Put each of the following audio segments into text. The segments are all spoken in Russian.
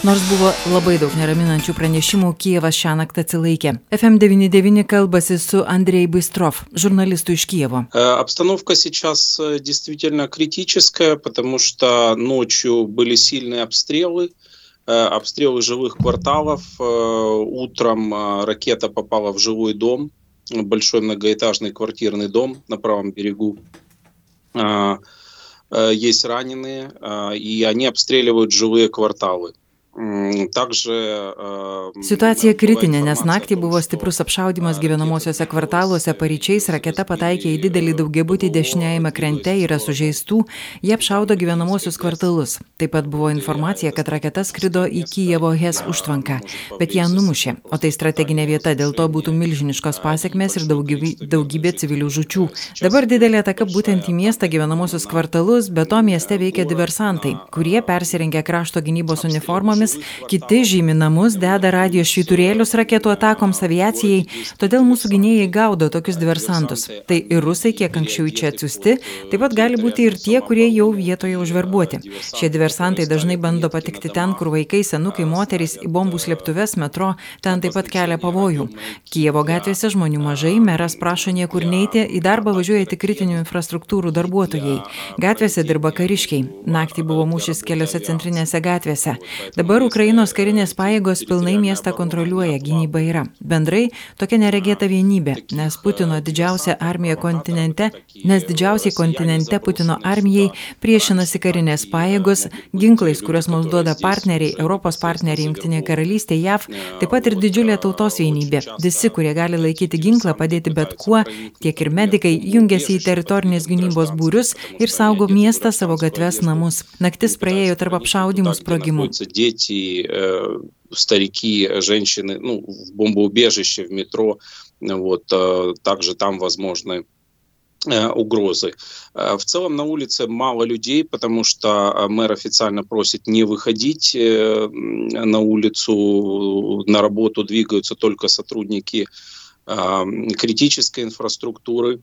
Nors buvo labai daug neraminančių pranešimų, Kievas šią naktį atsilaikė. FM99 kalbasi su Andrei Bystrov, журналисту из Киева. Обстановка сейчас действительно критическая, потому что ночью были сильные обстрелы, обстрелы жилых кварталов. Утром ракета попала в жилой дом, большой многоэтажный квартирный дом на правом берегу. Есть раненые, и они обстреливают жилые кварталы. Situacija kritinė, nes naktį buvo stiprus apšaudimas gyvenamosiuose kvartaluose, paryčiais raketa pataikė į didelį daugiabutį dešiniajame krente, yra sužeistų, jie apšaudo gyvenamosius kvartalus. Taip pat buvo informacija, kad raketa skrido į Kijevo Hes užtvanką, bet ją numušė, o tai strateginė vieta, dėl to būtų milžiniškos pasiekmes ir daugybė, daugybė civilių žučių. Dabar didelė ataka būtent į miestą gyvenamosius kvartalus, bet to mieste veikia diversantai, kurie persirengia krašto gynybos uniformomis sienomis, kiti žymi namus, deda radio švyturėlius raketų atakoms aviacijai, todėl mūsų gynėjai gaudo tokius diversantus. Tai ir rusai, kiek anksčiau į čia atsiusti, taip pat gali būti ir tie, kurie jau vietoje užverbuoti. Šie diversantai dažnai bando patikti ten, kur vaikai, senukai, moterys į bombų slėptuves metro, ten taip pat kelia pavojų. Kievo gatvėse žmonių mažai, meras prašo niekur neiti, į darbą važiuoja tik kritinių infrastruktūrų darbuotojai. Gatvėse dirba kariškiai. Naktį buvo mūšis keliose centrinėse gatvėse. Dabar Dabar Ukrainos karinės pajėgos pilnai miestą kontroliuoja, gynyba yra. Bendrai tokia neregėta vienybė, nes Putino didžiausia armija kontinente, nes didžiausiai kontinente Putino armijai priešinasi karinės pajėgos, ginklais, kuriuos mums duoda partneriai, Europos partneriai, Junktinė karalystė, JAV, taip pat ir didžiulė tautos vienybė. Visi, kurie gali laikyti ginklą, padėti bet kuo, tiek ir medikai, jungiasi į teritorinės gynybos būrius ir saugo miestą, savo gatves, namus. Naktis praėjo tarp apšaudimų sprogimų. Дети, э, старики, женщины, ну, в бомбоубежище, в метро, вот, э, также там возможны э, угрозы. В целом на улице мало людей, потому что мэр официально просит не выходить на улицу, на работу двигаются только сотрудники критической инфраструктуры.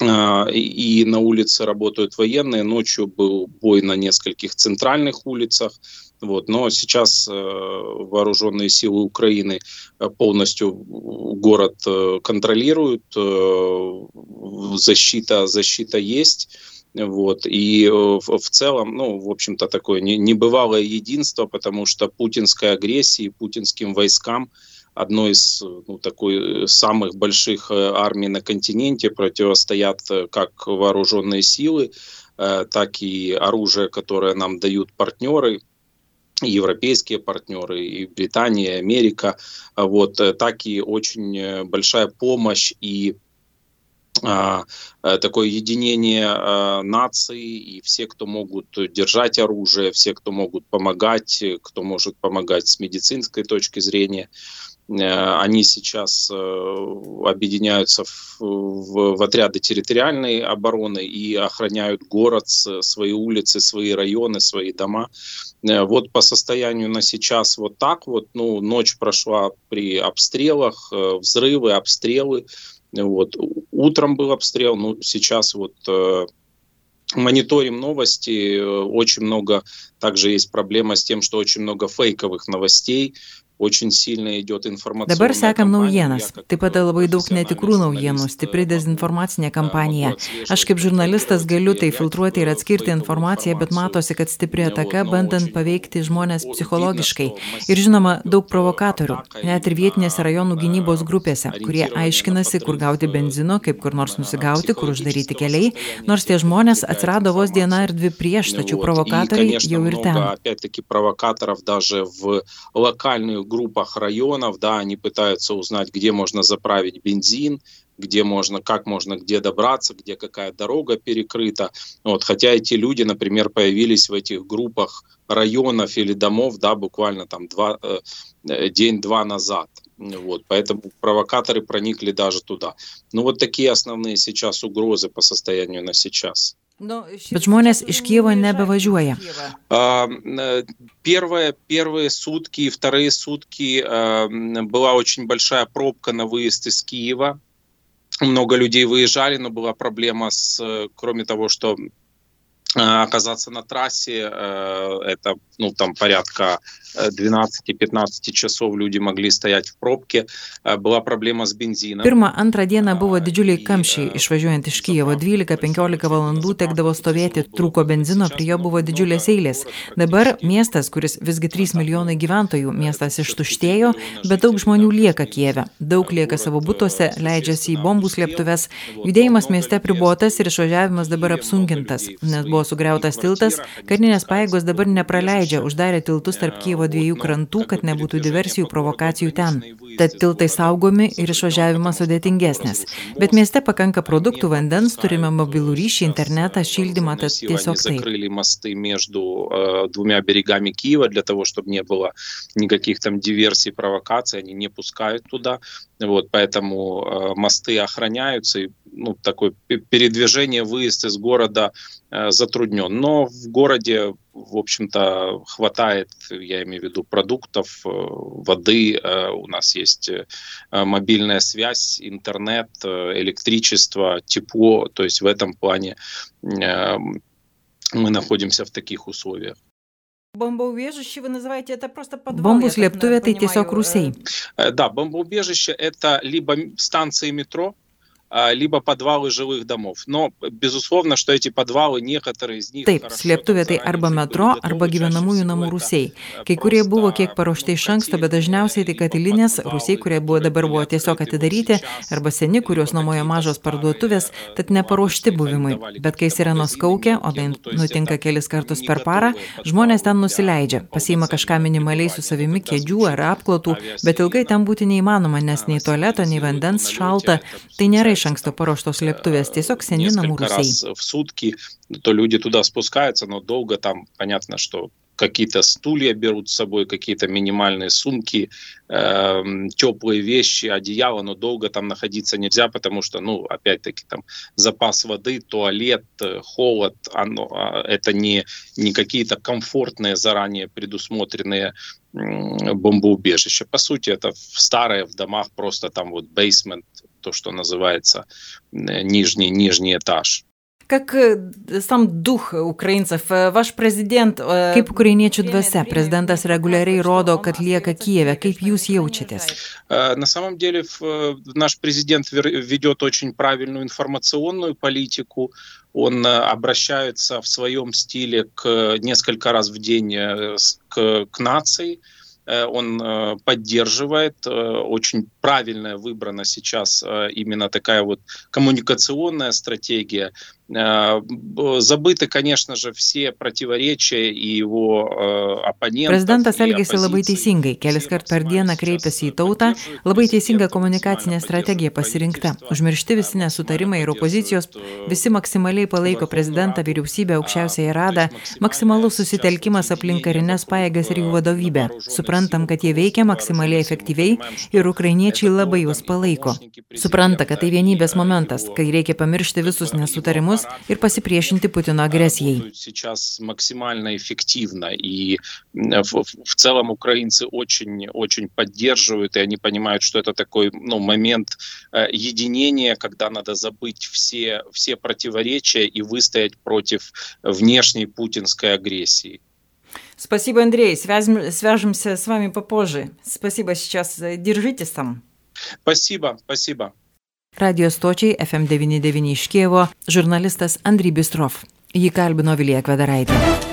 И на улице работают военные. Ночью был бой на нескольких центральных улицах. Вот. Но сейчас э, вооруженные силы Украины э, полностью город э, контролируют, э, защита, защита есть. Вот. И э, в, в целом, ну, в общем-то, такое не, небывалое единство, потому что путинской агрессии, путинским войскам одной из ну, такой э, самых больших армий на континенте противостоят как вооруженные силы, так и оружие, которое нам дают партнеры, европейские партнеры, и Британия, и Америка, вот, э, так и очень э, большая помощь и а, э, такое единение а, наций и все, кто могут держать оружие, все, кто могут помогать, кто может помогать с медицинской точки зрения, они сейчас объединяются в, в, в отряды территориальной обороны и охраняют город, свои улицы, свои районы, свои дома. Э, вот по состоянию на сейчас вот так вот, ну, ночь прошла при обстрелах, э, взрывы, обстрелы, вот. Утром был обстрел, ну, сейчас вот э, мониторим новости, очень много, также есть проблема с тем, что очень много фейковых новостей, Dabar sekam naujienas. Taip pat labai daug netikrų naujienų, stipri dezinformacinė kampanija. Aš kaip žurnalistas galiu tai filtruoti ir atskirti informaciją, bet matosi, kad stipri ataka, bandant paveikti žmonės psichologiškai. Ir žinoma, daug provokatorių, net ir vietinėse rajonų gynybos grupėse, kurie aiškinasi, kur gauti benzino, kaip kur nors nusigauti, kur uždaryti keliai, nors tie žmonės atsirado vos diena ir dvi prieš, tačiau provokatoriai jau ir ten группах районов, да, они пытаются узнать, где можно заправить бензин, где можно, как можно, где добраться, где какая дорога перекрыта. Вот, хотя эти люди, например, появились в этих группах районов или домов, да, буквально там два, э, день-два назад. Вот, поэтому провокаторы проникли даже туда. Ну вот такие основные сейчас угрозы по состоянию на сейчас. Bet žmonės iš Kievo nebevažiuoja. Первые, первые сутки, вторые сутки была очень большая пробка на выезд из Киева. Много людей выезжали, но была проблема с, кроме того, что оказаться на трассе, это ну, там порядка 12-15 часов люди могли стоять в пробке, была problema su benzinu. Pirmą, antrą dieną buvo didžiuliai kamščiai. Išvažiuojant iš Kijevo 12-15 valandų tekdavo stovėti, trūko benzino, prie jo buvo didžiulės eilės. Dabar miestas, kuris visgi 3 milijonai gyventojų, miestas ištuštėjo, bet daug žmonių lieka Kijeve. Daug lieka savo būtuose, leidžiasi į bombų slėptuves. Judėjimas mieste pribuotas ir išvažiavimas dabar apsunkintas, nes buvo sugriautas tiltas, karinės paėgos dabar nepraleidžia, uždarė tiltus tarp Kijevo dviejų krantų, kad nebūtų diversijų provokacijų ten. Tad tiltai saugomi ir išvažiavimas sudėtingesnis. Bet mieste pakanka produktų, vandens, turime mobilų ryšį, internetą, šildymą, tad tiesiog так. закрыли мосты между э, двумя берегами Киева для того, чтобы не было никаких там диверсий, провокаций, они не пускают туда. Вот, поэтому э, мосты охраняются, и ну, такое передвижение, выезд из города э, затруднен. Но в городе, в общем-то, хватает, я имею в виду, продуктов, э, воды, э, у нас есть э, мобильная связь, интернет, э, электричество, тепло. То есть в этом плане э, мы находимся в таких условиях. Бомбоубежище вы называете это просто подвал? Бомбų slėptuvė tai tiesiog rūsiai. Да, бомбоубежище это либо станции метро, либо подвалы жилых домов. Но, безусловно, что эти подвалы, некоторые из них... Taip, slėptuvė tai arba metro, arba gyvenamųjų namų rūsiai. Kai kurie buvo kiek paruošti iš anksto, bet dažniausiai tai katilinės rūsiai, kurie buvo dabar buvo tiesiog atidaryti, arba seni, kuriuos nuomojo mažos parduotuvės, tad neparuošti buvimui. Bet kai sirenos kaukia, o tai nutinka kelis kartus per parą, žmonės ten nusileidžia, pasiima kažką minimaliai su savimi kėdžių ar apklotų, bet ilgai ten būti neįmanoma, nes nei tualeto, nei vandens šalta. Tai nėra iš anksto paruoštos slėptuvės, tiesiog seni namų rūsiai. сутки, то люди туда спускаются, но долго там, понятно, что какие-то стулья берут с собой, какие-то минимальные сумки, э, теплые вещи, одеяло, но долго там находиться нельзя, потому что, ну, опять-таки, там запас воды, туалет, э, холод, оно, а, это не, не какие-то комфортные, заранее предусмотренные бомбоубежища. По сути, это старые в домах просто там вот бейсмент, то, что называется нижний, нижний этаж. Как сам дух украинцев, ваш президент... Kaip ukrainiečių dvasia, prezidentas reguliariai rodo, kad lieka Kijeve. Kaip jūs jaučiatės? На самом деле наш президент ведет очень правильную информационную политику. Он обращается в своем стиле к несколько раз в день к, к нации. Э, он э, поддерживает. Э, очень правильно выбрана сейчас именно такая вот коммуникационная стратегия. Забыты, конечно же, все протиvorečia į его oponentų. Prezidentas elgėsi labai teisingai. Kelis kart per dieną kreipėsi į tautą. Labai teisinga komunikacinė strategija pasirinkta. Užmiršti visi nesutarimai ir opozicijos. Visi maksimaliai palaiko prezidentą, vyriausybę, aukščiausiąją radą. Maksimalus susitelkimas aplink karinės pajėgas ir jų vadovybę. Suprantam, kad jie veikia maksimaliai efektyviai ir ukrainiečiai labai juos palaiko. Supranta, kad tai vienybės momentas, kai reikia pamiršti visus nesutarimus veiksmus ir pasipriešinti Putino агрессией. Сейчас максимально эффективно, и в, целом украинцы очень, очень поддерживают, и они понимают, что это такой ну, момент э, единения, когда надо забыть все, все противоречия и выстоять против внешней путинской агрессии. Спасибо, Андрей. Связь, свяжемся с вами попозже. Спасибо сейчас. Держитесь там. Спасибо, спасибо. Radio stočiai FM99 iš Kievo žurnalistas Andry Bistrov. Jį kalbino Vilija Kvedaraitė.